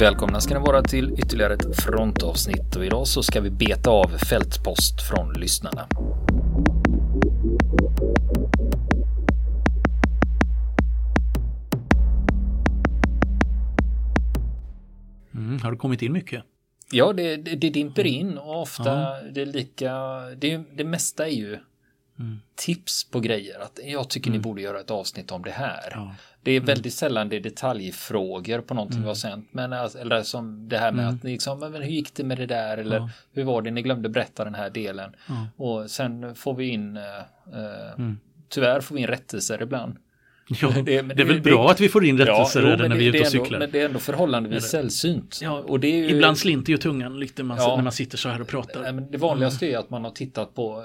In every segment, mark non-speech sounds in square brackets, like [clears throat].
Välkomna ska ni vara till ytterligare ett frontavsnitt och idag så ska vi beta av fältpost från lyssnarna. Mm, har det kommit in mycket? Ja, det, det, det dimper in och ofta ja. det är lika, det, det mesta är ju mm. tips på grejer. Att jag tycker mm. ni borde göra ett avsnitt om det här. Ja. Det är mm. väldigt sällan det är detaljfrågor på någonting mm. vi har sänt. Men alltså, eller som det här med mm. att liksom, men hur gick det med det där? Eller ja. hur var det? Ni glömde berätta den här delen. Ja. Och sen får vi in, uh, uh, tyvärr får vi in rättelser ibland. Ja, det, [laughs] det, är väl det, bra att vi får in rättelser ja, när vi är ute och cyklar. Men det är ändå förhållandevis sällsynt. Ja, och det är ju, ibland slinter ju tungan lite man, ja, när man sitter så här och pratar. Men det vanligaste är att man har tittat på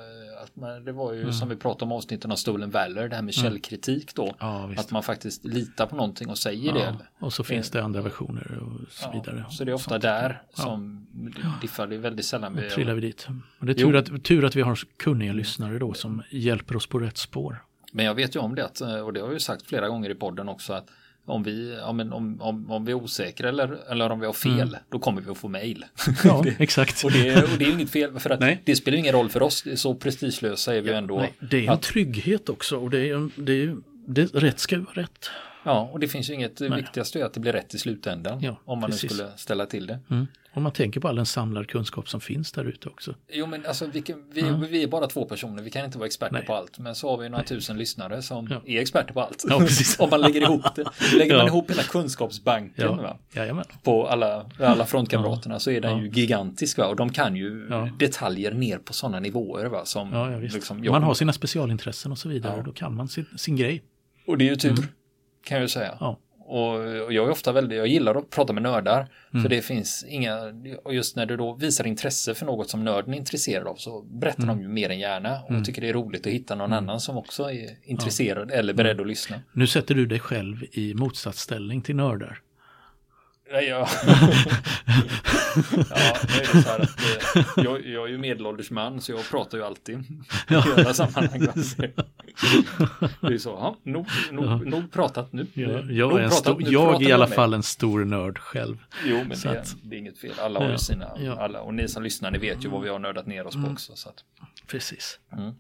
men det var ju mm. som vi pratade om avsnitten av Stolen Valor, det här med mm. källkritik då. Ja, att man faktiskt litar på någonting och säger ja, det. Och så finns det andra versioner och så vidare. Ja, så det är ofta där som ja. diffar, det är väldigt sällan vi... trillar vi dit. Och det är tur att, tur att vi har kunniga lyssnare då som hjälper oss på rätt spår. Men jag vet ju om det, och det har jag ju sagt flera gånger i podden också, att om vi, om, om, om, om vi är osäkra eller, eller om vi har fel, mm. då kommer vi att få mail. Ja, [laughs] det, exakt. Och det, och det är inget fel, för att nej. det spelar ingen roll för oss, så prestigelösa är vi ja, ändå. Nej, det är en att, trygghet också och det är, det är det, rätt ska vara rätt. Ja, och det finns ju inget, det viktigaste är att det blir rätt i slutändan. Ja, om man nu skulle ställa till det. Mm. Om man tänker på all den samlade kunskap som finns där ute också. Jo, men alltså vilken, vi, ja. vi är bara två personer, vi kan inte vara experter Nej. på allt. Men så har vi några Nej. tusen lyssnare som ja. är experter på allt. Ja, [laughs] Om man lägger ihop det. Lägger man ihop hela kunskapsbanken va? på alla, alla frontkamraterna så är den ju gigantisk. Va? Och de kan ju detaljer ner på sådana nivåer. Va? Som, liksom, man har sina specialintressen och så vidare. Då kan man sin, sin grej. Och det är ju tur. Mm. Kan jag ju säga. Och, och, jag är ofta väldigt, jag gillar att prata med nördar. Mm. För det finns inga, och just när du då visar intresse för något som nörden är intresserad av så berättar mm. de ju mer än gärna. Och mm. tycker det är roligt att hitta någon mm. annan som också är intresserad ja. eller beredd mm. att lyssna. Nu sätter du dig själv i motsatsställning till nördar. Ja, ja. [laughs] ja det är så här att, eh, jag, jag är ju medelålders man så jag pratar ju alltid i alla sammanhang. [laughs] Det är så, ja, nog, nog, ja. nog pratat nu. Ja, jag är, stor, nu, jag är i alla fall en stor nörd själv. Jo, men det, att, det, är inget fel. Alla har ju sina, alla, och ni som lyssnar, ni vet ju vad vi har nördat ner oss på mm. också. Så att. Precis. Mm.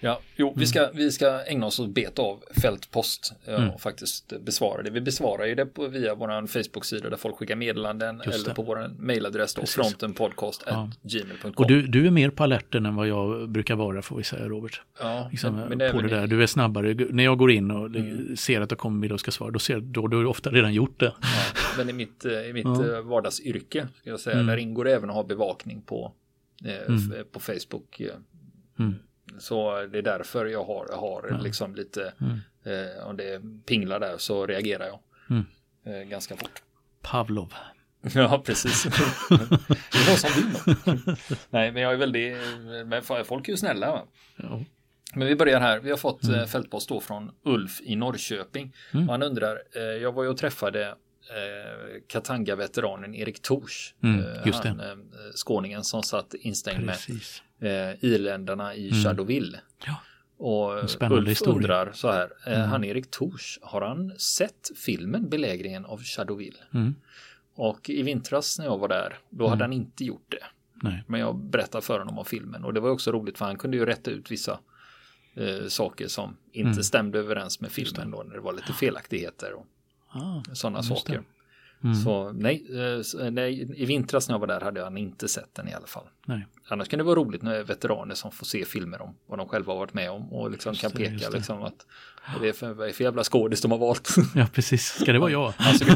Ja, jo, vi, ska, vi ska ägna oss åt beta av fältpost eh, mm. och faktiskt besvara det. Vi besvarar ju det på, via vår Facebook-sida där folk skickar meddelanden eller på vår mailadress då, frontenpodcast.gmail.com. Och du, du är mer på alerten än vad jag brukar vara får vi säga Robert. Ja, liksom, men, men det på det där. Du är snabbare. När jag går in och mm. ser att det kommer med och ska svara, då, ser, då, då har du ofta redan gjort det. Ja, men i mitt, eh, i mitt ja. Eh, vardagsyrke, ska jag säga, mm. där ingår det även att ha bevakning på, eh, mm. på Facebook. Mm. Så det är därför jag har, har mm. liksom lite, mm. eh, om det pinglar där så reagerar jag mm. eh, ganska fort. Pavlov. [laughs] Ja, precis. [laughs] det var som vill Nej, men jag är väldigt, men folk är ju snälla. Ja. Men vi börjar här. Vi har fått mm. Eh, fältpost då från Ulf i Norrköping. Mm. Och han undrar, eh, jag var ju och träffade eh, Katanga-veteranen Erik Tors. Mm, eh, han, eh, skåningen som satt instängd Precis. Eh, irländarna i mm. Shadowville. Ja. Och Ulf historia. undrar så här, eh, mm. han Erik Tors, har han sett filmen Belägringen av Shadowville? Mm. Och i vintras när jag var där, då hade mm. han inte gjort det. Nej. Men jag berättade för honom om filmen och det var också roligt för han kunde ju rätta ut vissa eh, saker som inte mm. stämde överens med filmen då när det var lite felaktigheter. Och, ah, sådana saker. Mm. Så nej, eh, nej, i vintras när jag var där hade jag inte sett den i alla fall. Nej. Annars kan det vara roligt med veteraner som får se filmer om vad de själva har varit med om och liksom kan peka liksom att det är för, vad är för jävla skådis de har valt. [laughs] Ja, precis. Ska det vara jag? [laughs] Alltså, [laughs]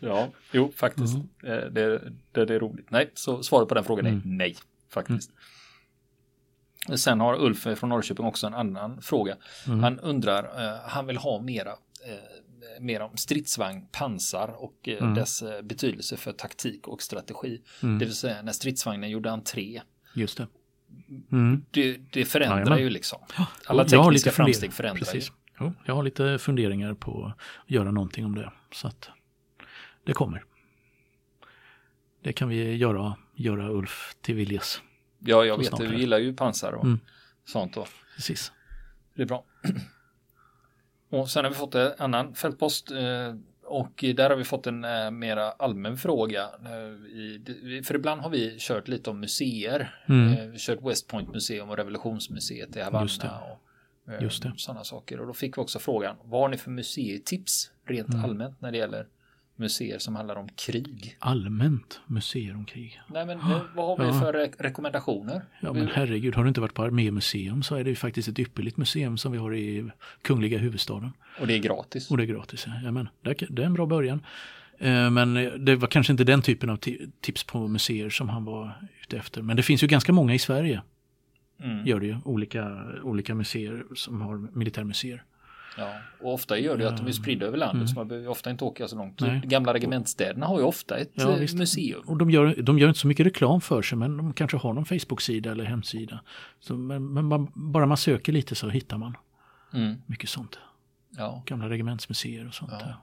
ja, jo, faktiskt. Mm. Eh, det, det, det, är roligt. Nej, så svaret på den frågan är mm. nej, faktiskt. Mm. Sen har Ulf från Norrköping också en annan fråga. Mm. Han undrar, han vill ha mera mer om stridsvagn, pansar och eh, mm. dess eh, betydelse för taktik och strategi. Mm. Det vill säga när stridsvagnen gjorde entré. Just det. Mm. Det, det, förändrar Jajamän. ju liksom. Alla tekniska framsteg förändrar Precis. ju. jag har lite funderingar på att göra någonting om det. Så att det kommer. Det kan vi göra, göra Ulf till viljes. Ja, jag vet, du gillar ju pansar och mm. sånt. Då. Precis. Det är bra. [clears throat] Och sen har vi fått en annan fältpost. Eh, och där har vi fått en äh, mera allmän fråga. I, för ibland har vi kört lite om museer. Mm. vi kört West Point museum och Revolutionsmuseet i Havanna. Och, Just det. Sådana saker. Och då fick vi också frågan, vad har ni för museitips rent mm. allmänt när det gäller museer som handlar om krig. Allmänt museer om krig. Nej men ah, vad har vi ja. för re rekommendationer? Ja men herregud, har du inte varit på Armémuseum så är det ju faktiskt ett ypperligt museum som vi har i kungliga huvudstaden. Och det är gratis? Och det är gratis, ja. men det, är en bra början. Eh, men det var kanske inte den typen av tips på museer som han var ute efter. Men det finns ju ganska många i Sverige. Mm. Gör det ju, olika, olika museer som har militärmuseer. Ja, och ofta gör det att de är spridda över landet mm. så man behöver ofta inte åka så långt. Nej. Gamla regementsstäderna har ju ofta ett ja, eh, museum. Och de gör, de gör inte så mycket reklam för sig men de kanske har någon Facebook-sida eller hemsida. Så, men, men man, bara man söker lite så hittar man mm. mycket sånt. Ja. Gamla regementsmuseer och sånt. Ja.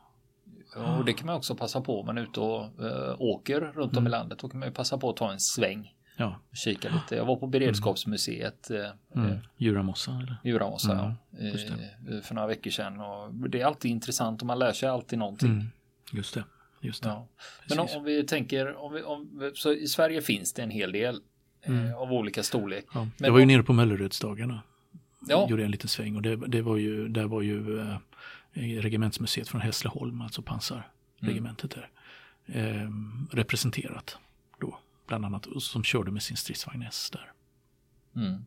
Ja, och det kan man också passa på om man är ute och äh, åker runt om mm. i landet. Då kan man ju passa på att ta en sväng. Ja. Kika lite. Jag var på Beredskapsmuseet. Eh, mm. Eh, Djuramossa? Eller? Djuramossa, mm. ja. För några veckor sedan. Och det är alltid intressant och man lär sig alltid någonting. Mm. Just det. Just det. Ja. Men om, om, vi tänker, om vi, om, så i Sverige finns det en hel del mm. eh, av olika storlek. Ja. jag var ju nere på Möllerödsdagarna. Ja. Gjorde en liten sväng och det, det var ju, där var ju eh, regementsmuseet från Hässleholm, alltså pansarregementet där, eh, representerat bland annat som körde med sin stridsvagn S där. Mm.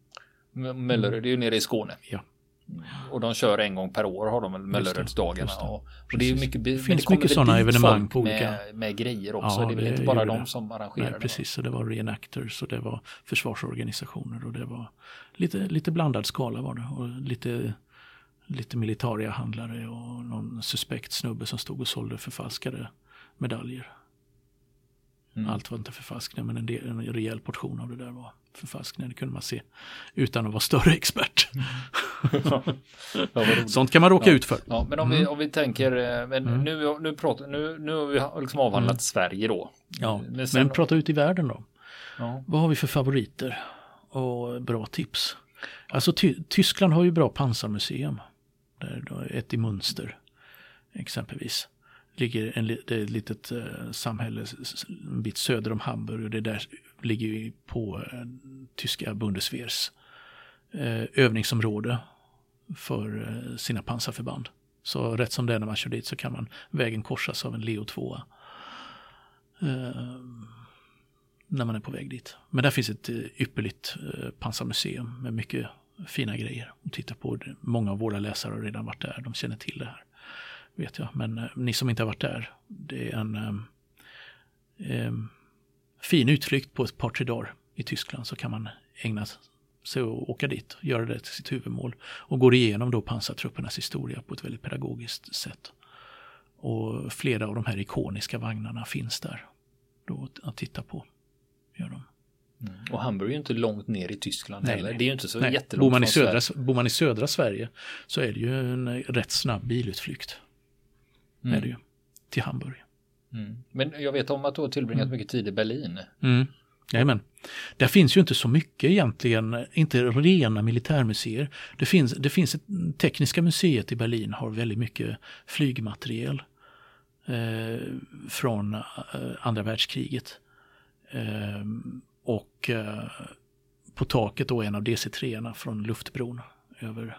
Mölleröd det är ju nere i Skåne. Ja. Och de kör en gång per år har de Möllerödsdagarna. Det, och, och det är mycket, det finns mycket sådana evenemang på olika. Med, med grejer också. Ja, det är väl inte bara de det. som arrangerar Nej, Precis, så det var reenactors och det var försvarsorganisationer och det var lite, lite blandad skala var det. Och lite, lite militaria handlare och någon suspekt snubbe som stod och sålde förfalskade medaljer. Mm. Allt var inte förfalskningar men en, del, en rejäl portion av det där var förfalskningar. Det kunde man se utan att vara större expert. [laughs] ja, Sånt kan man råka ja. ut för. Ja, men om, vi, mm. om vi tänker, eh, men mm. nu, nu, pratar, nu, nu har vi liksom avhandlat mm. Sverige då. Ja, men, sen, men prata ut i världen då. Ja. Vad har vi för favoriter och bra tips? Alltså Ty Tyskland har ju bra pansarmuseum. Där ett i Münster exempelvis ligger en, det är ett litet eh, samhälle en bit söder om Hamburg och det där ligger ju på eh, tyska Bundeswehrs eh, övningsområde för sina pansarförband. Så rätt som det är när man kör dit så kan man vägen korsas av en Leo 2. Eh, när man är på väg dit. Men där finns ett ypperligt eh, pansarmuseum med mycket fina grejer att titta på. Många av våra läsare har redan varit där, de känner till det här vet jag. Men eh, ni som inte har varit där, det är en eh, eh, fin utflykt på ett par, tre dagar i Tyskland så kan man ägna sig och åka dit, och göra det till sitt huvudmål och går igenom då pansartruppernas historia på ett väldigt pedagogiskt sätt. Och flera av de här ikoniska vagnarna finns där då att titta på. Gör de. Mm. Och Hamburg är ju inte långt ner i Tyskland nej, heller. Det är ju inte så nej. jättelångt bor man, i södra, bor man i södra Sverige så är det ju en rätt snabb bilutflykt. Mm. Är det ju. Till Hamburg. Mm. Men jag vet om att du har tillbringat mm. mycket tid i Berlin. Mm. Jajamän. Där finns ju inte så mycket egentligen, inte rena militärmuseer. Det finns, det finns ett Tekniska museet i Berlin har väldigt mycket flygmateriel eh, från eh, andra världskriget. Eh, och eh, på taket då en av DC-3 från luftbron över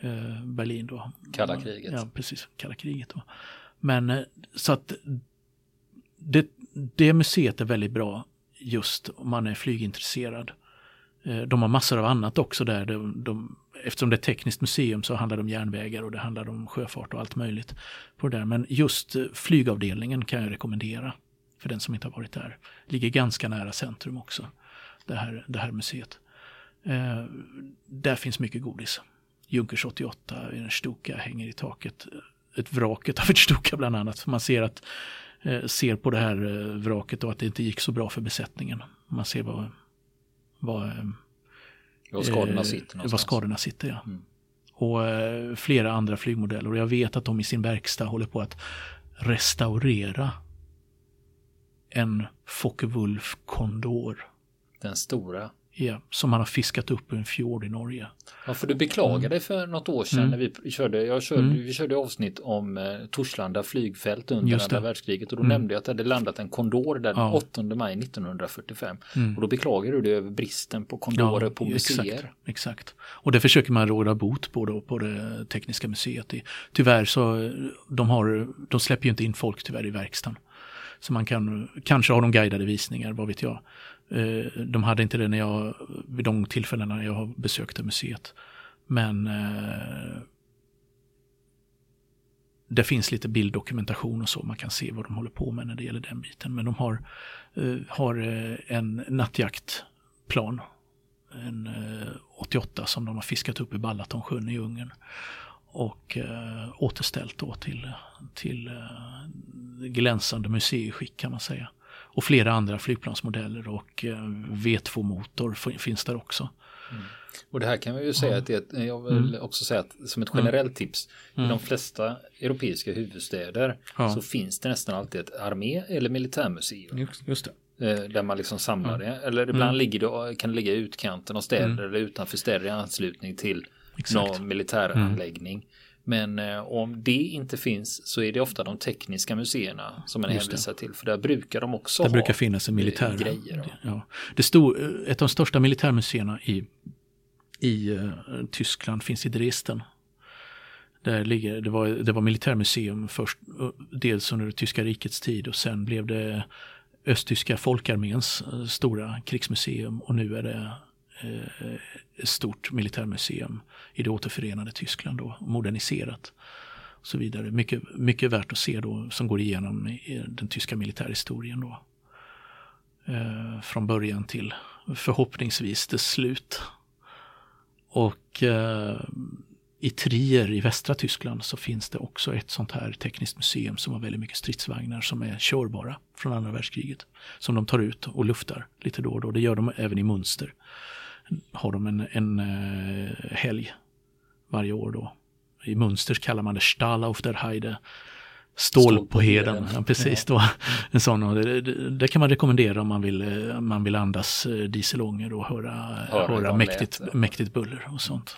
eh, Berlin då. Kalla kriget. Ja, precis. Kalla kriget då. Men eh, så att det, det museet är väldigt bra just om man är flygintresserad. Eh, de har massor av annat också där. De, de, eftersom det är ett tekniskt museum så handlar det om järnvägar och det handlar om sjöfart och allt möjligt. på det där. Men just flygavdelningen kan jag rekommendera för den som inte har varit där. Ligger ganska nära centrum också, det här, det här museet. Eh, där finns mycket godis. Junkers 88, en Stuka hänger i taket. Ett vraket av ett Stuka bland annat. Man ser, att, eh, ser på det här eh, vraket och att det inte gick så bra för besättningen. Man ser vad, vad, eh, var skadorna sitter. Någonstans. Var skadorna sitter, ja. Mm. Och eh, flera andra flygmodeller. Och jag vet att de i sin verkstad håller på att restaurera en Focke-Wulf Condor. Den stora Ja, som man har fiskat upp ur en fjord i Norge. Ja, för du beklagade dig för något år sedan mm. när vi körde, jag körde, mm. vi körde avsnitt om eh, Torslanda flygfält under andra världskriget och då mm. nämnde jag att det hade landat en kondor där ja. 8 maj 1945. Mm. Och då beklagade du dig över bristen på kondorer ja, på museer. Exakt, exakt. Och det försöker man råda bot på då på det tekniska museet. Tyvärr så de, har, de släpper ju inte in folk tyvärr i verkstaden. Så man kan, kanske har de guidade visningar, vad vet jag. Eh, de hade inte det när jag, vid de tillfällena jag besökte museet. Men eh, det finns lite bilddokumentation och så, man kan se vad de håller på med när det gäller den biten. Men de har, eh, har en nattjaktplan, en 88 som de har fiskat upp i Balatonsjön i Ungern och eh, återställt då till, till eh, glänsande museiskick kan man säga. Och flera andra flygplansmodeller och eh, V2-motor finns där också. Mm. Och det här kan vi ju säga att det, jag vill mm. också säga att som ett generellt mm. tips i de mm. flesta europeiska huvudstäder ja. så finns det nästan alltid ett armé eller militärmuseum. Just, just det. Eh, där man liksom samlar det. Eller ibland mm. ligger det, kan det ligga i utkanten av städer mm. eller utanför städer i anslutning till. Någon militäranläggning. Mm. Men eh, om det inte finns så är det ofta de tekniska museerna som man hänvisar till. För där brukar de också där ha brukar finnas en militär. grejer. Ja. Det stod, ett av de största militärmuseerna i, i uh, Tyskland finns i Dresden. Där ligger, det, var, det var militärmuseum först, dels under det tyska rikets tid och sen blev det östtyska folkarméns stora krigsmuseum och nu är det Eh, ett stort militärmuseum i det återförenade Tyskland då, moderniserat. Och så vidare. Mycket, mycket värt att se då som går igenom den tyska militärhistorien då. Eh, från början till förhoppningsvis det slut. Och eh, i Trier i västra Tyskland så finns det också ett sånt här tekniskt museum som har väldigt mycket stridsvagnar som är körbara från andra världskriget. Som de tar ut och luftar lite då och då. Det gör de även i Münster har de en, en uh, helg varje år då. I Münster kallar man det Stall auf der Heide. Stål, på heden. Ja, precis, ja. då. en sån. Och det, det, det, kan man rekommendera om man vill, eh, man vill andas eh, dieselångor och höra, höra, höra mäktigt, mäktigt buller och sånt.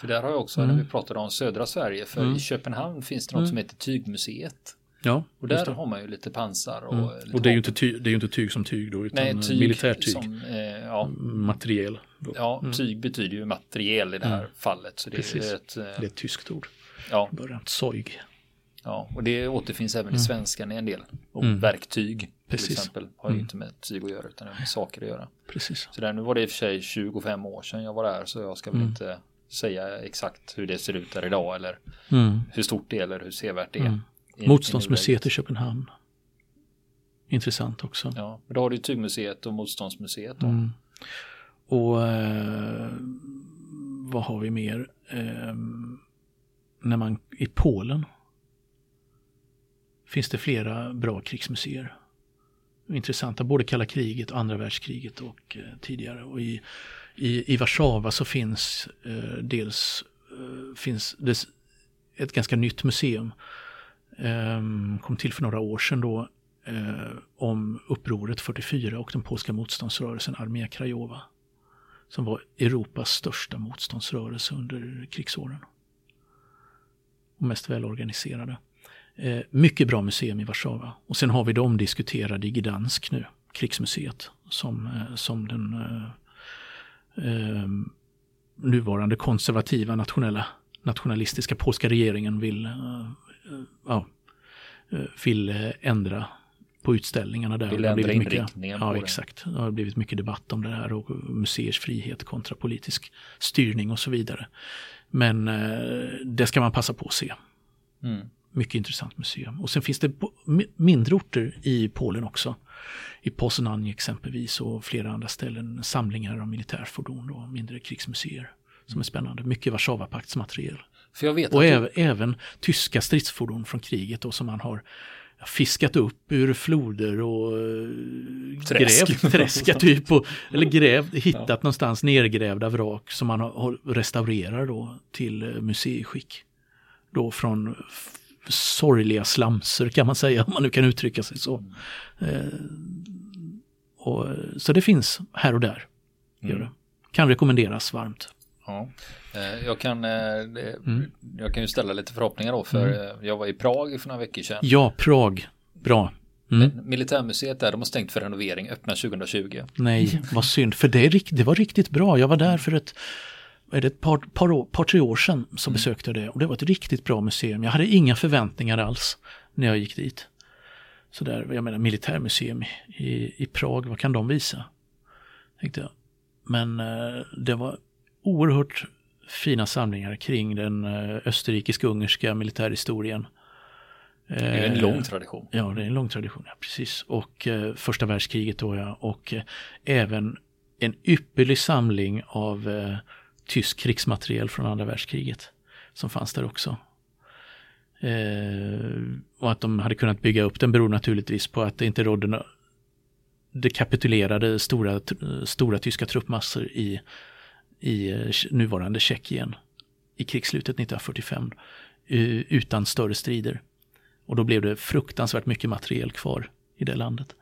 För där har jag också, mm. när vi pratade om södra Sverige, för mm. i Köpenhamn finns det något mm. som heter Tygmuseet. Ja, och där har man ju lite pansar. Och, mm. och det, är ju inte tyg, det är inte tyg som tyg då, utan Nej, tyg militärtyg. Som, eh, ja. Materiel. Då. Ja, mm. tyg betyder ju materiel i det här mm. fallet. Så det, Precis. är ett, eh, det är ett tyskt ord. Ja. Början, sojg. Ja, och det återfinns även i mm. svenskan i en del. Och mm. verktyg Precis. till exempel har ju inte med tyg att göra utan med saker att göra. Precis. Så där, nu var det i och för sig 25 år sedan jag var där så jag ska väl inte säga exakt hur det ser ut där idag eller hur stort det är eller hur sevärt det är. Motståndsmuseet i Köpenhamn. Intressant också. Ja, då har du Tygmuseet och Motståndsmuseet. Då. Mm. Och eh, vad har vi mer? Eh, när man i Polen finns det flera bra krigsmuseer. Intressanta, både kalla kriget, andra världskriget och eh, tidigare. Och i, i, i Warszawa så finns eh, dels eh, finns det ett ganska nytt museum Ehm, kom till för några år sedan då eh, om upproret 44 och den polska motståndsrörelsen Armé Krajowa. Som var Europas största motståndsrörelse under krigsåren. Och mest välorganiserade. Eh, mycket bra museum i Warszawa. Och sen har vi det omdiskuterade i Gdansk nu, krigsmuseet, som, eh, som den eh, ehm, nuvarande konservativa nationella nationalistiska polska regeringen vill eh, ja, eh, vill eh, ändra på utställningarna där. Vill ändra inriktningen Ja, exakt. Det har blivit mycket debatt om det här och museers frihet kontra politisk styrning och så vidare. Men eh, det ska man passa på att se. Mm. Mycket intressant museum. Och sen finns det mindre orter i Polen också. I Poznań exempelvis och flera andra ställen samlingar av militärfordon och mindre krigsmuseer som är spännande. Mycket Warszawapaktsmateriel. För jag vet och även, du... även tyska stridsfordon från kriget då som man har fiskat upp ur floder och eh, Träsk. grävt, [laughs] träska typ, och, eller grävt, hittat ja. någonstans nergrävda vrak som man har, restaurerar då till eh, museiskick. Då från sorgliga slamser kan man säga, om man nu kan uttrycka sig så. Mm. Eh, och, så det finns här och där. Det. Kan rekommenderas varmt. Ja. Eh, jag kan, eh, mm. jag kan ju ställa lite förhoppningar då för mm. jag var i Prag för några veckor sedan. Ja, Prag. Bra. Mm. Militärmuseet där, de har stängt för renovering, öppnar 2020. Nej, vad synd, för det, det var riktigt bra. Jag var där för ett, är det ett par, par, år, par tre år sedan så mm. besökte det och det var ett riktigt bra museum. Jag hade inga förväntningar alls när jag gick dit. Så där, jag menar militärmuseum i, i Prag, vad kan de visa? Tänkte jag. Men eh, det var oerhört fina samlingar kring den eh, österrikisk-ungerska militärhistorien. Det är en lång tradition. Ja, det är en lång tradition, ja, precis. Och eh, första världskriget då ja, och eh, även en ypperlig samling av eh, tysk krigsmateriel från andra världskriget som fanns där också. Eh, och att de hade kunnat bygga upp den beror naturligtvis på att det inte rådde det kapitulerade stora, stora tyska truppmassor i, i eh, nuvarande Tjeckien i krigsslutet 1945 eh, utan större strider. Och då blev det fruktansvärt mycket materiel kvar i det landet.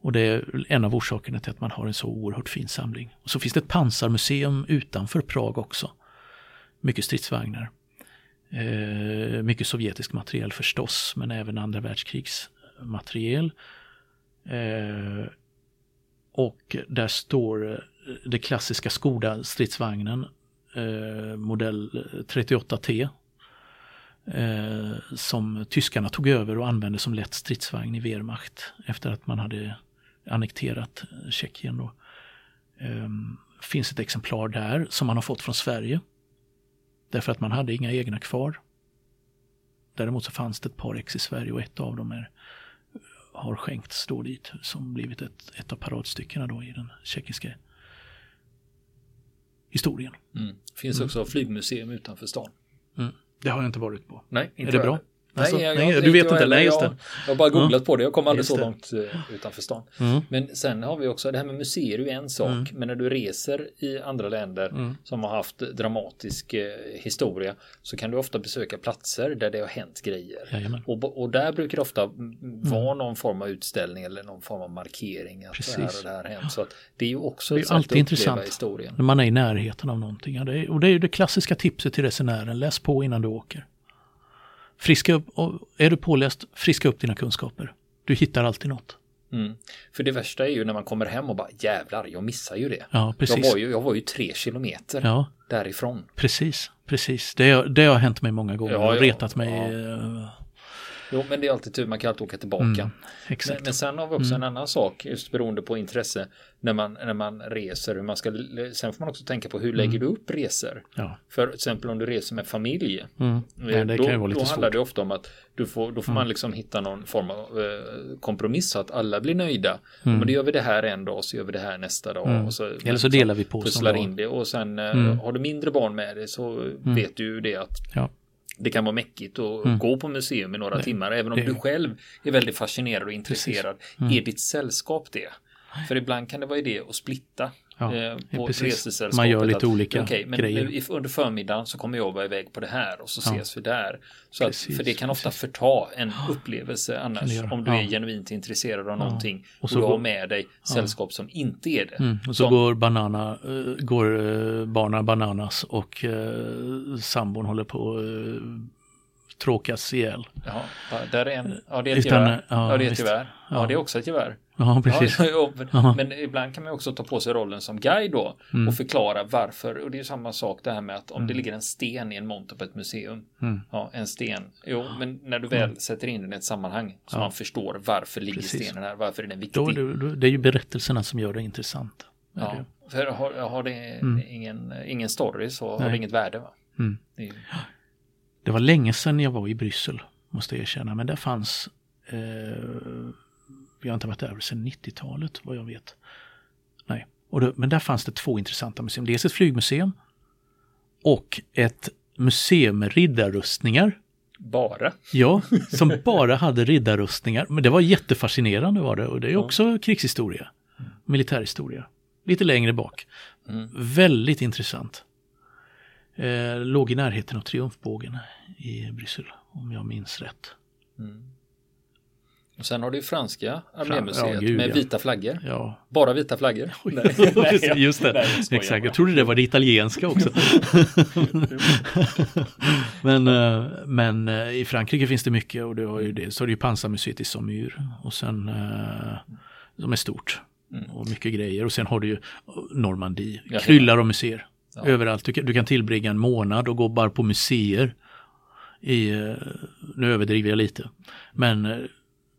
Och det är en av orsakerna till att man har en så oerhört fin samling. Och så finns det ett pansarmuseum utanför Prag också. Mycket stridsvagnar. Eh, mycket sovjetisk materiel förstås, men även andra världskrigsmateriel. Eh, och där står eh, det klassiska Skoda stridsvagnen eh, modell 38T eh, som tyskarna tog över och använde som lätt stridsvagn i Wehrmacht efter att man hade annekterat Tjeckien. Då. Eh, finns ett exemplar där som man har fått från Sverige. Därför att man hade inga egna kvar. Däremot så fanns det ett par ex i Sverige och ett av dem är, har skänkts då dit som blivit ett, ett av paradstyckena då i den tjeckiska historien. Mm. Finns mm. också flygmuseum utanför stan. Mm. Det har jag inte varit på. Nej, inte Är det bra? Alltså, nej, jag, nej jag, du vet inte, nej just det. Jag, har bara googlat mm. på det, jag kom aldrig så långt uh, utanför stan. Mm. Men sen har vi också, det här med museer är ju en sak, mm. men när du reser i andra länder mm. som har haft dramatisk uh, historia så kan du ofta besöka platser där det har hänt grejer. Och, och, där brukar det ofta vara mm. någon form av utställning eller någon form av markering att Precis. det här och det här har hänt. Så det är ju också det är alltid intressant historien. när man är i närheten av någonting. Ja, och det är ju det klassiska tipset till resenären, läs på innan du åker. Friska upp, är du påläst, friska upp dina kunskaper. Du hittar alltid något. Mm. För det värsta är ju när man kommer hem och bara jävlar, jag missar ju det. Ja, precis. Jag, var ju, jag var ju tre kilometer ja. därifrån. Precis, precis. Det, det har hänt mig många gånger ja, ja, retat mig. Ja. Eh, Jo, men det är alltid tur, man kan alltid åka tillbaka. Mm, men, men, sen har vi också mm. en annan sak, just beroende på intresse, när man, när man reser, hur man ska, sen får man också tänka på hur lägger mm. du upp resor? Ja. För exempel om du reser med familj, mm. ja, det då, då handlar det ofta om att du får, då får man mm. liksom hitta någon form av eh, kompromiss så att alla blir nöjda. Mm. Men då gör vi det här en dag, så gör vi det här nästa dag. Och så, Eller så delar vi på. Pusslar in det och sen eh, har du mindre barn med dig så vet du ju det att ja det kan vara mäckigt att mm. gå på museum i några det, timmar. Även om det. du själv är väldigt fascinerad och intresserad. Mm. Är ditt sällskap det? För ibland kan det vara idé att splitta ja, eh, på resesällskapet. Man gör lite olika okay, men grejer. Under förmiddagen så kommer jag vara iväg på det här och så ja. ses vi där. Så att, för det kan ofta precis. förta en upplevelse annars om du är genuint intresserad av någonting och, så och du har med dig sällskap som inte är det. Mm. Och så som, går, banana, uh, går uh, barnen bananas och uh, sambon håller på uh, tråkas ihjäl. Jaha, där är en, ja det är ett gevär. Ja, ja, det är ett gevär. Ja, det är också ett gevär. Ja, precis. [laughs] Ja, men, men ibland kan man också ta på sig rollen som guide då mm. och förklara varför. Och det är samma sak det här med att om mm. det ligger en sten i en monter på ett museum. Mm. Ja, en sten. Jo, men när du väl mm. sätter in den i ett sammanhang så ja. man förstår varför ligger precis. stenen här, varför är den viktig. Då, då, då, det är ju berättelserna som gör det intressant. Ja, det. för har, har det mm. ingen, ingen story så Nej. har det inget värde. Va? Mm. Det, det, var länge sedan jag var i Bryssel, måste jag erkänna, men där fanns eh, vi har inte varit där sedan 90-talet vad jag vet. Nej, då, men där fanns det två intressanta museum. Dels ett flygmuseum och ett museum med riddarrustningar. Bara? Ja, som [laughs] bara hade riddarrustningar. Men det var jättefascinerande var det och det är också ja. krigshistoria. Militärhistoria. Lite längre bak. Mm. Väldigt intressant. Eh, låg i närheten av Triumfbågen i Bryssel, om jag minns rätt. Mm. Och sen har du franska armémuseet ja, med ja. vita flaggor. Ja. Bara vita flaggor. [laughs] [laughs] Nej, Just det, Nej, jag exakt. Jag trodde det var det italienska också. [laughs] men eh, men eh, i Frankrike finns det mycket och det har ju det. Så har du ju pansarmuseet i Saumur och sen eh, som är stort. Och mycket grejer och sen har du ju Normandie, kryllar av museer. Ja. Överallt, du kan, du kan tillbringa en månad och gå bara på museer. I, eh, nu överdriver jag lite. Men eh,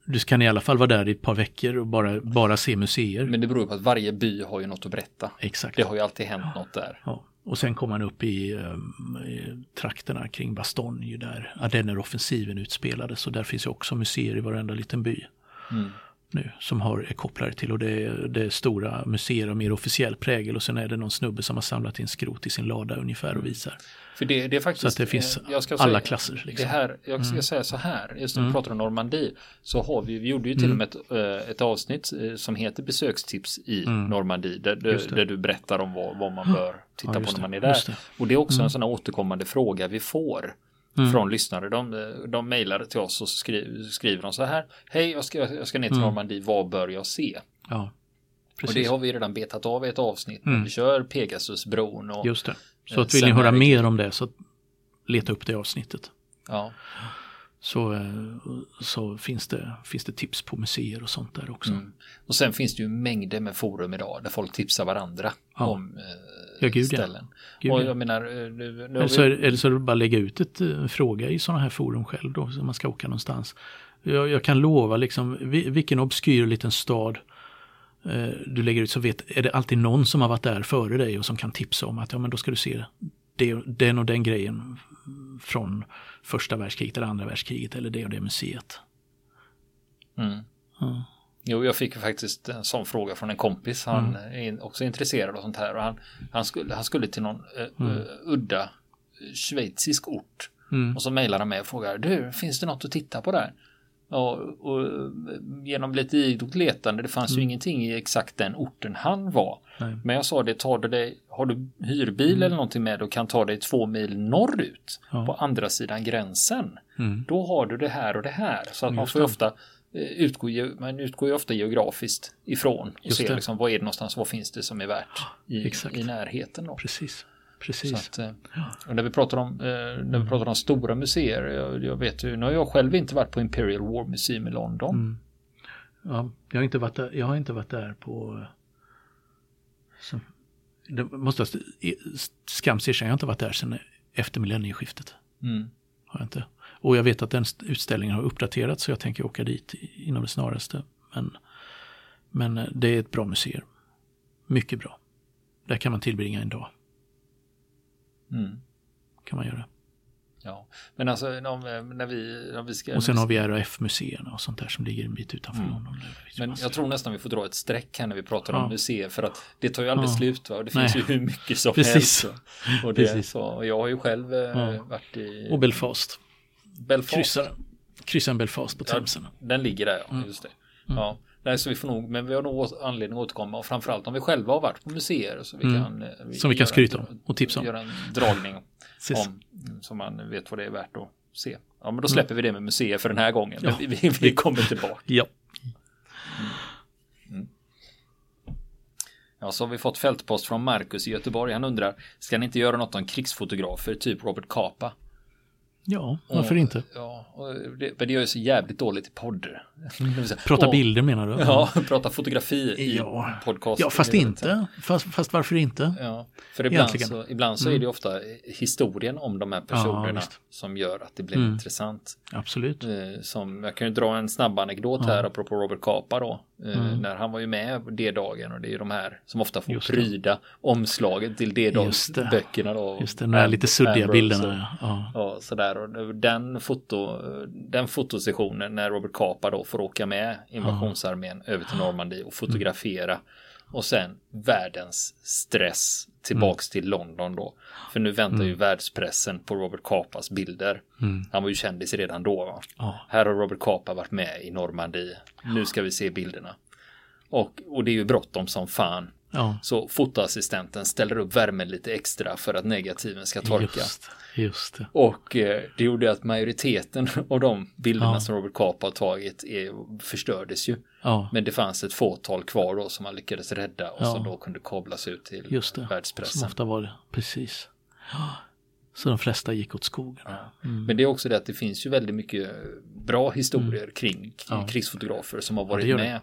du kan i alla fall vara där i ett par veckor och bara, bara se museer. Men det beror på att varje by har ju något att berätta. Exakt. Det har ju alltid hänt något där. Ja. Och sen kom man upp i, eh, i trakterna kring Bastogne där Ardenner-offensiven utspelades. Och där finns ju också museer i varenda liten by. Mm. Nu, som har, är kopplade till och det är, det är stora museer av mer officiell prägel och sen är det någon snubbe som har samlat in skrot i sin lada ungefär och visar. För det, det är faktiskt... Så att det finns eh, ska alla säga- klasser. Det Liksom. här, jag ska Mm. säga så här, just när vi pratar om Normandie, så har vi, vi gjorde ju till och med ett, eh, ett avsnitt eh, som heter besökstips i Normandie, där, Mm. Just där, det. där du berättar om vad, vad man bör titta Ja, på när man det, är där. det. Och det är också en sån här återkommande fråga vi får Mm. från lyssnare. De, eh, de mejlar till oss och skriver, skriver de så här, hej, jag ska, jag ska ner till Mm. Normandie, vad bör jag se? Ja, Och precis. det har vi redan betat av i ett avsnitt, Mm. vi kör Pegasusbron och Just det. Så Eh, att vill ni höra mer om det så leta upp det avsnittet. ja. Så, eh, så finns, det, finns det tips på museer och sånt där också. Mm. Och sen finns det ju mängder med forum idag där folk tipsar varandra Ja. om eh, Ja, gud, ja. ställen. Gud, och ja. jag menar, eh, nu, nu Eller så, är, vi, eller så är det bara lägga ut ett eh, fråga i sådana här forum själv då, så man ska åka någonstans. Jag, jag kan lova liksom, vi- vilken obskyr liten stad eh, du lägger ut så vet, är det alltid någon som har varit där före dig och som kan tipsa om att ja men då ska du se det, den och den grejen från första världskriget eller andra världskriget eller det och det museet. mm. Ja. Jo, jag fick faktiskt en sån fråga från en kompis. Han är in- också intresserad av sånt här. Och han, han, skulle, han skulle till någon eh, eh, udda eh, schweizisk ort. Mm. Och så mejlar han mig och frågar, du, finns det något att titta på där? Och, och eh, genom lite idogt letande, det fanns ju ingenting i exakt den orten han var. Nej. Men jag sa det, tar du dig, har du hyrbil eller någonting med och kan ta dig två mil norrut Ja. på andra sidan gränsen. Mm. Då har du det här och det här. Så att man får ju det. ofta eh, utgå, man utgår ju ofta geografiskt ifrån och Just ser det. liksom, vad är det någonstans, vad finns det som är värt i, i närheten. Då. Precis. Precis. att, eh, och när vi pratar om, eh, när vi pratar om stora museer, jag, jag vet ju, nu har jag själv inte varit på Imperial War Museum i London. Mm. Ja, jag har inte varit där, jag har inte varit där på... Så, det måste jag i- skams erkänna, jag har inte varit där sedan efter millennieskiftet. Mm. Har jag inte. Och jag vet att den st- utställningen har uppdaterats så jag tänker åka dit inom det snaraste. Men, men eh, det är ett bra museum. Mycket bra. Där kan man tillbringa en dag. Mm. Kan man göra. Ja, men alltså om, eh, när vi, när vi ska... Och sen har vi RAF-museerna och sånt där som ligger en bit utanför Mm. London. Men jag tror nästan vi får dra ett streck här när vi pratar om Ja. museer för att det tar ju aldrig Ja. slut va? och det Nej. finns ju hur mycket som Precis. helst. va? Och, det, Precis. så, och jag har ju själv eh, Ja. varit i Och Belfast. Belfast. Kryssa, kryssa en Belfast på Themsen. Den ligger där, ja, Mm. just det. Ja, nej, så vi får nog, men vi har nog anledning att återkomma och framförallt om vi själva har varit på museer så vi Mm. kan, eh, Som vi kan skryta om och tipsa om. Göra en dragning om, [laughs] mm, så man vet vad det är värt att se. Ja, men då släpper vi det med museer för den här gången. Ja. [laughs] Vi, vi, vi kommer tillbaka. Ja. Ja, så har vi fått fältpost från Marcus i Göteborg. Han undrar, ska ni inte göra något om krigsfotografer, typ Robert Capa? Ja, varför Och- inte? Ja, det, men det gör ju så jävligt dåligt i poddar. [laughs] Prata Och- bilder menar du? Ja, [laughs] prata fotografi i Ja. podcast. Ja, fast inte. Fast, fast varför inte? Ja, för ibland Egentligen. så, ibland så är det ofta historien om de här personerna visst. som gör att det blir Mm. intressant. Absolut. Eh, Som, jag kan ju dra en snabb anekdot här apropå Robert Capa då. Eh, När han var ju med på D-dagen och det är ju de här som ofta får Mm. Pryda omslaget till. D-dagsböckerna då. Just det, de här lite suddiga Ambrose och- bilderna. Ja. Ja, sådär. Och den, foto, den fotosessionen när Robert Capa då får åka med invasionsarmén över till Normandie och fotografera. Och sen världens stress tillbaks till London då. För nu väntar ju världspressen på Robert Capas bilder. Mm. Han var ju kändis redan då. Ja. Här har Robert Capa varit med i Normandie. Nu ska vi se bilderna. Och, och det är ju bråttom som fan. Ja. Så fotoassistenten ställer upp värmen lite extra för att negativen ska torka. Just, just det. Och eh, det gjorde att majoriteten [laughs] av de bilderna ja. som Robert Capa har tagit är, förstördes ju. Ja. Men det fanns ett fåtal kvar då som man lyckades rädda och som då kunde kablas ut till just det. världspressen. Som ofta var det, precis. Så de flesta gick åt skogen. Mm. Men det är också det att det finns ju väldigt mycket bra historier mm. kring krigsfotografer som har varit med. Det.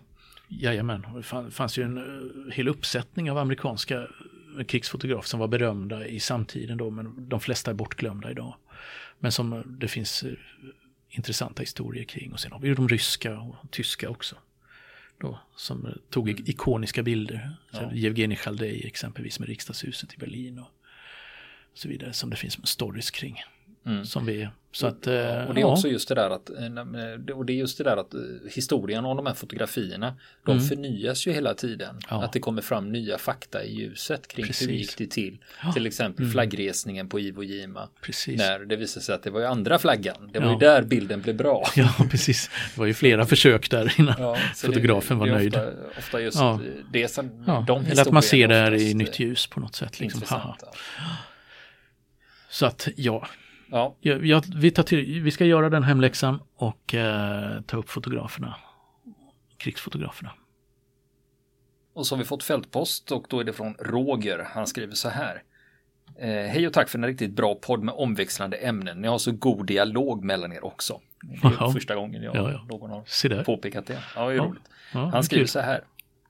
Jajamän, det fanns ju en eh, hel uppsättning av amerikanska krigsfotografer som var berömda i samtiden då, men de flesta är bortglömda idag. Men som eh, det finns intressanta historier kring och sen har vi ju de ryska och tyska också. Då, som tog mm. ikoniska bilder. Ja. Evgenij Chaldej exempelvis med riksdagshuset i Berlin och så vidare som det finns stories kring. Mm. Som vi, så att, och det är ja. också just det där att, eh, och det är just det där att eh, historien om de här fotografierna, de mm. förnyas ju hela tiden. Ja. Att det kommer fram nya fakta i ljuset kring Precis. hur gick det till. Ja. Till exempel mm. flaggresningen på Iwo Jima. Precis. När det visade sig att det var ju andra flaggan. Det var ju där bilden blev bra. [laughs] Ja, precis. Det var ju flera försök där innan fotografen det, var nöjd. Ofta, ofta just det som, de Eller att man ser det här i nytt ljus på något sätt. Liksom. Så att ja, Ja. Jag, vi, tar till, vi ska göra den hemläxan och eh, ta upp fotograferna. Krigsfotograferna. Och så har vi fått fältpost och då är det från Roger. Han skriver så här. Eh, Hej och tack för en riktigt bra podd med omväxlande ämnen. Ni har så god dialog mellan er också. Det är första gången jag, ja, ja. någon har påpekat det. Ja, det är roligt. Han skriver så här.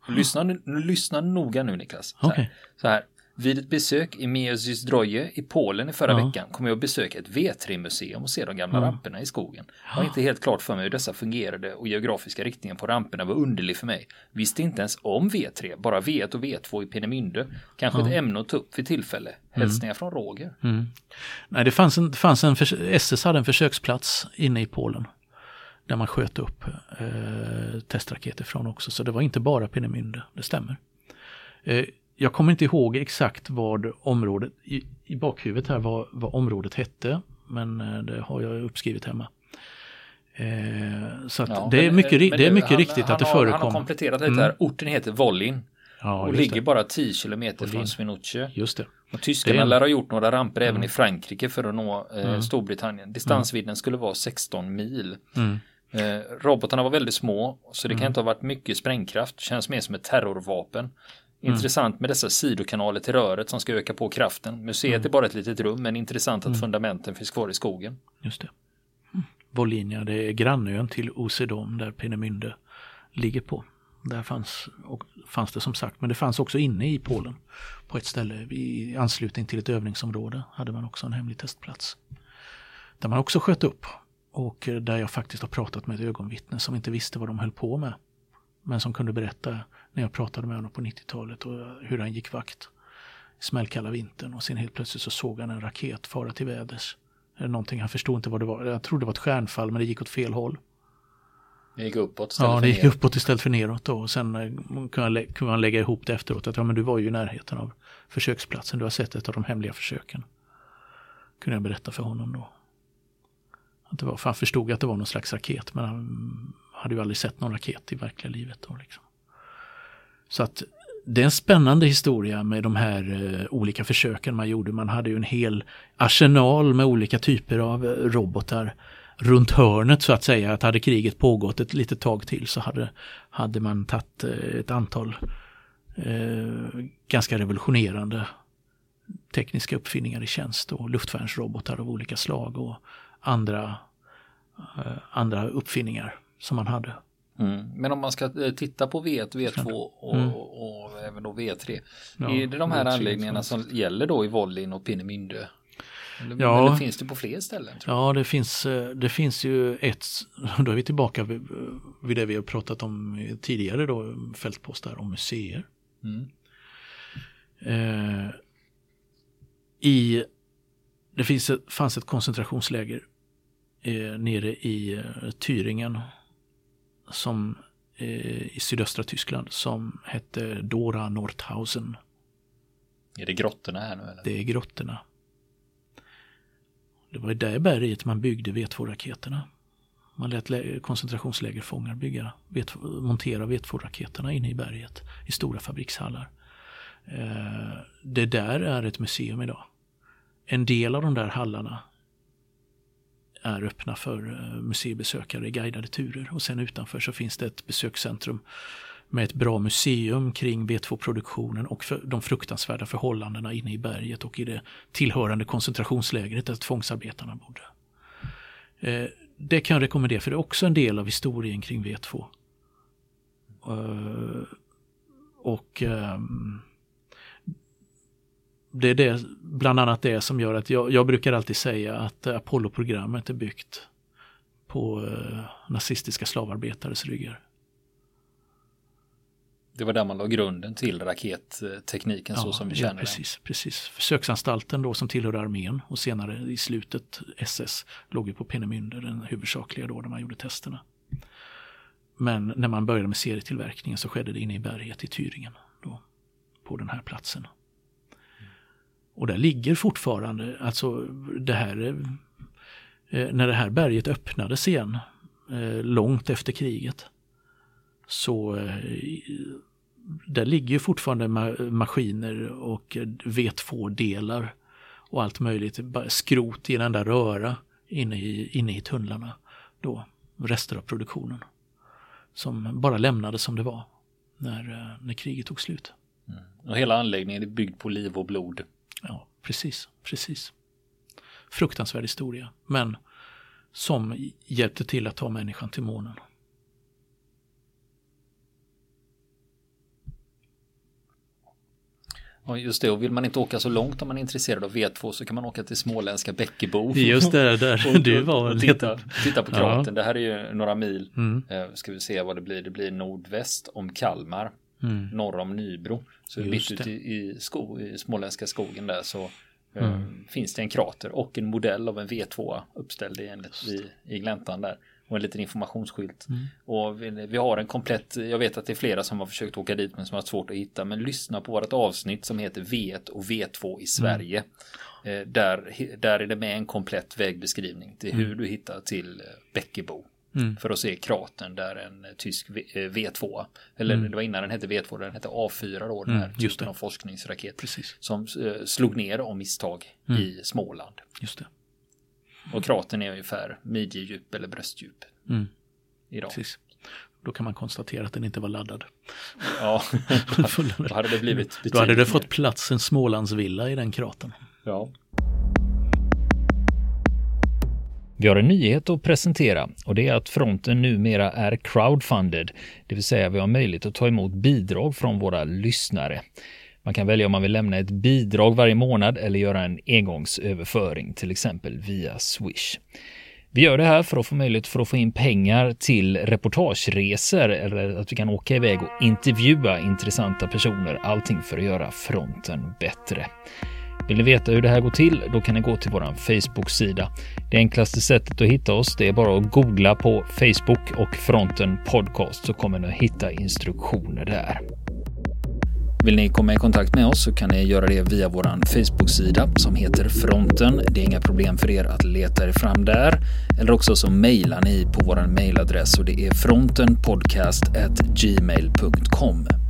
Lyssna, lyssna noga nu Niklas. Så, okay. här. så här. Vid ett besök i Miezysdroje i Polen i förra ja. veckan kom jag att besöka ett V3-museum och se de gamla ja. ramperna i skogen. Jag var inte helt klart för mig hur dessa fungerade och geografiska riktningen på ramperna var underlig för mig. Visste inte ens om V3, bara V1 och V2 i Peenemünde. Kanske ja. ett ämne att ta upp vid tillfälle. Hälsningar mm. från Roger. Mm. Nej, det fanns en, det fanns en SS hade en försöksplats inne i Polen där man sköt upp eh, testraketer från också. Så det var inte bara Peenemünde, det stämmer. Eh, jag kommer inte ihåg exakt vad området, i, i bakhuvudet här vad, vad området hette, men eh, det har jag uppskrivit hemma. Eh, så ja, det, är mycket, men det är mycket han, riktigt han att det förekommer. Han har kompletterat lite mm. här. Orten heter Vollin. Ja, och ligger det. bara 10 kilometer från Swinoujscie. Just det. Och tyskarna lär ha gjort några ramper mm. även i Frankrike för att nå eh, mm. Storbritannien. Distansvidden mm. skulle vara 16 mil. Mm. Eh, robotarna var väldigt små så det kan mm. inte ha varit mycket sprängkraft. Känns mer som ett terrorvapen. Mm. Intressant med dessa sidokanaler till röret som ska öka på kraften. Museet mm. är bara ett litet rum men intressant att mm. fundamenten finns kvar i skogen. Just det. Mm. Volinia, det är grannön till Osedom där Peenemünde ligger på. Där fanns, och, fanns det som sagt, men det fanns också inne i Polen. På ett ställe i anslutning till ett övningsområde hade man också en hemlig testplats. Där man också sköt upp och där jag faktiskt har pratat med ett ögonvittne som inte visste vad de höll på med. Men som kunde berätta när jag pratade med honom på 90-talet och hur han gick vakt. Smällkalla vintern och sen helt plötsligt så såg han en raket fara till väders. Eller någonting, han förstod inte vad det var. Jag trodde det var ett stjärnfall men det gick åt fel håll. Det gick uppåt istället Ja, det gick uppåt istället för neråt då. Och sen eh, kunde man lägga ihop det efteråt. Att ja, men du var ju i närheten av försöksplatsen. Du har sett ett av de hemliga försöken. Kunde jag berätta för honom då. Att det var, för han förstod att det var någon slags raket. Men han hade ju aldrig sett någon raket i verkliga livet. Då, liksom. Så att det är en spännande historia med de här eh, olika försöken man gjorde. Man hade ju en hel arsenal med olika typer av eh, robotar runt hörnet så att säga. Att hade kriget pågått ett litet tag till så hade, hade man tagit eh, ett antal eh, ganska revolutionerande tekniska uppfinningar i tjänst och luftvärnsrobotar av olika slag och andra, eh, andra uppfinningar som man hade. Mm. Men om man ska eh, titta på V1, V2 och, mm. och, och även då V3. Ja, är det de här anläggningarna som gäller då i Vollin och Peenemünde? Eller, ja, eller finns det på fler ställen? ja, det finns, eh, det finns ju ett, [laughs] då är vi tillbaka vid, vid det vi har pratat om tidigare då, fältpostar om museer. Mm. Eh, I, det finns, fanns ett koncentrationsläger eh, nere i eh, Thüringen som, eh, i sydöstra Tyskland som hette Dora Nordhausen. Är det grottorna här nu? Eller? Det är grottorna. Det var i det berget man byggde V2-raketerna. Man lät koncentrationslägerfångar bygga, montera V2-raketerna inne i berget i stora fabrikshallar. Eh, det där är ett museum idag. En del av de där hallarna är öppna för eh, museibesökare i guidade turer och sen utanför så finns det ett besökscentrum med ett bra museum kring V2-produktionen och för de fruktansvärda förhållandena inne i berget och i det tillhörande koncentrationslägret där tvångsarbetarna bodde. Eh, det kan jag rekommendera för det är också en del av historien kring V2. Eh, och ehm, det är det, bland annat det som gör att jag, jag brukar alltid säga att Apollo-programmet är byggt på eh, nazistiska slavarbetares ryggar. Det var där man la grunden till rakettekniken ja, så som vi känner ja, precis, den. Precis. Försöksanstalten då som tillhörde armén och senare i slutet SS låg ju på Peenemünde, den huvudsakliga då där man gjorde testerna. Men när man började med serietillverkningen så skedde det inne i berget i Thüringen. Då, på den här platsen. Och där ligger fortfarande, alltså det här, eh, när det här berget öppnades igen, eh, långt efter kriget, så eh, där ligger fortfarande maskiner och V2-delar och allt möjligt, skrot i en enda röra inne i, inne i tunnlarna. Då, rester av produktionen. Som bara lämnades som det var när, när kriget tog slut. Mm. Och hela anläggningen är byggd på liv och blod. Ja, precis, precis. Fruktansvärd historia, men som hjälpte till att ta människan till månen. Ja, just det. Och vill man inte åka så långt om man är intresserad av V2 så kan man åka till småländska Bäckebo. Just det, där [laughs] du var och titta, titta på kraten. Ja. Det här är ju några mil. Mm. Eh, ska vi se vad det blir. Det blir nordväst om Kalmar. Mm. Norr om Nybro. Så mitt ute i, i, sko, i småländska skogen där så eh, mm. finns det en krater och en modell av en V2 uppställd i, i, i gläntan där och en liten informationsskylt. Mm. Och vi, vi, har en komplett, jag vet att det är flera som har försökt åka dit men som har svårt att hitta. Men lyssna på vårt avsnitt som heter V1 och V2 i Sverige. Mm. Eh, där, där är det med en komplett vägbeskrivning till hur mm. du hittar till eh, Bäckebo. Mm. För att se kratern där en eh, tysk V2, eh, eller mm. det var innan den hette V2, den hette A4 då, den här mm, typen av forskningsraket. Precis. Som slog ner om misstag mm. i Småland. Just det. Och kraten är ungefär midjedjup eller bröstdjup. Mm. Idag. Precis. Då kan man konstatera att den inte var laddad. Ja, [laughs] då hade det blivit Då hade det fått plats en Smålandsvilla i den kraten. Ja. Vi har en nyhet att presentera och det är att fronten numera är crowdfunded, det vill säga vi har möjlighet att ta emot bidrag från våra lyssnare. Man kan välja om man vill lämna ett bidrag varje månad eller göra en engångsöverföring, till exempel via Swish. Vi gör det här för att få möjlighet för att få in pengar till reportageresor eller att vi kan åka iväg och intervjua intressanta personer. Allting för att göra fronten bättre. Vill ni veta hur det här går till? Då kan ni gå till vår Facebook-sida. Det enklaste sättet att hitta oss det är bara att googla på Facebook och Fronten Podcast så kommer ni att hitta instruktioner där. Vill ni komma i kontakt med oss så kan ni göra det via vår Facebook-sida som heter Fronten. Det är inga problem för er att leta er fram där. Eller också så mejlar ni på vår mejladress och det är frontenpodcastgmail.com.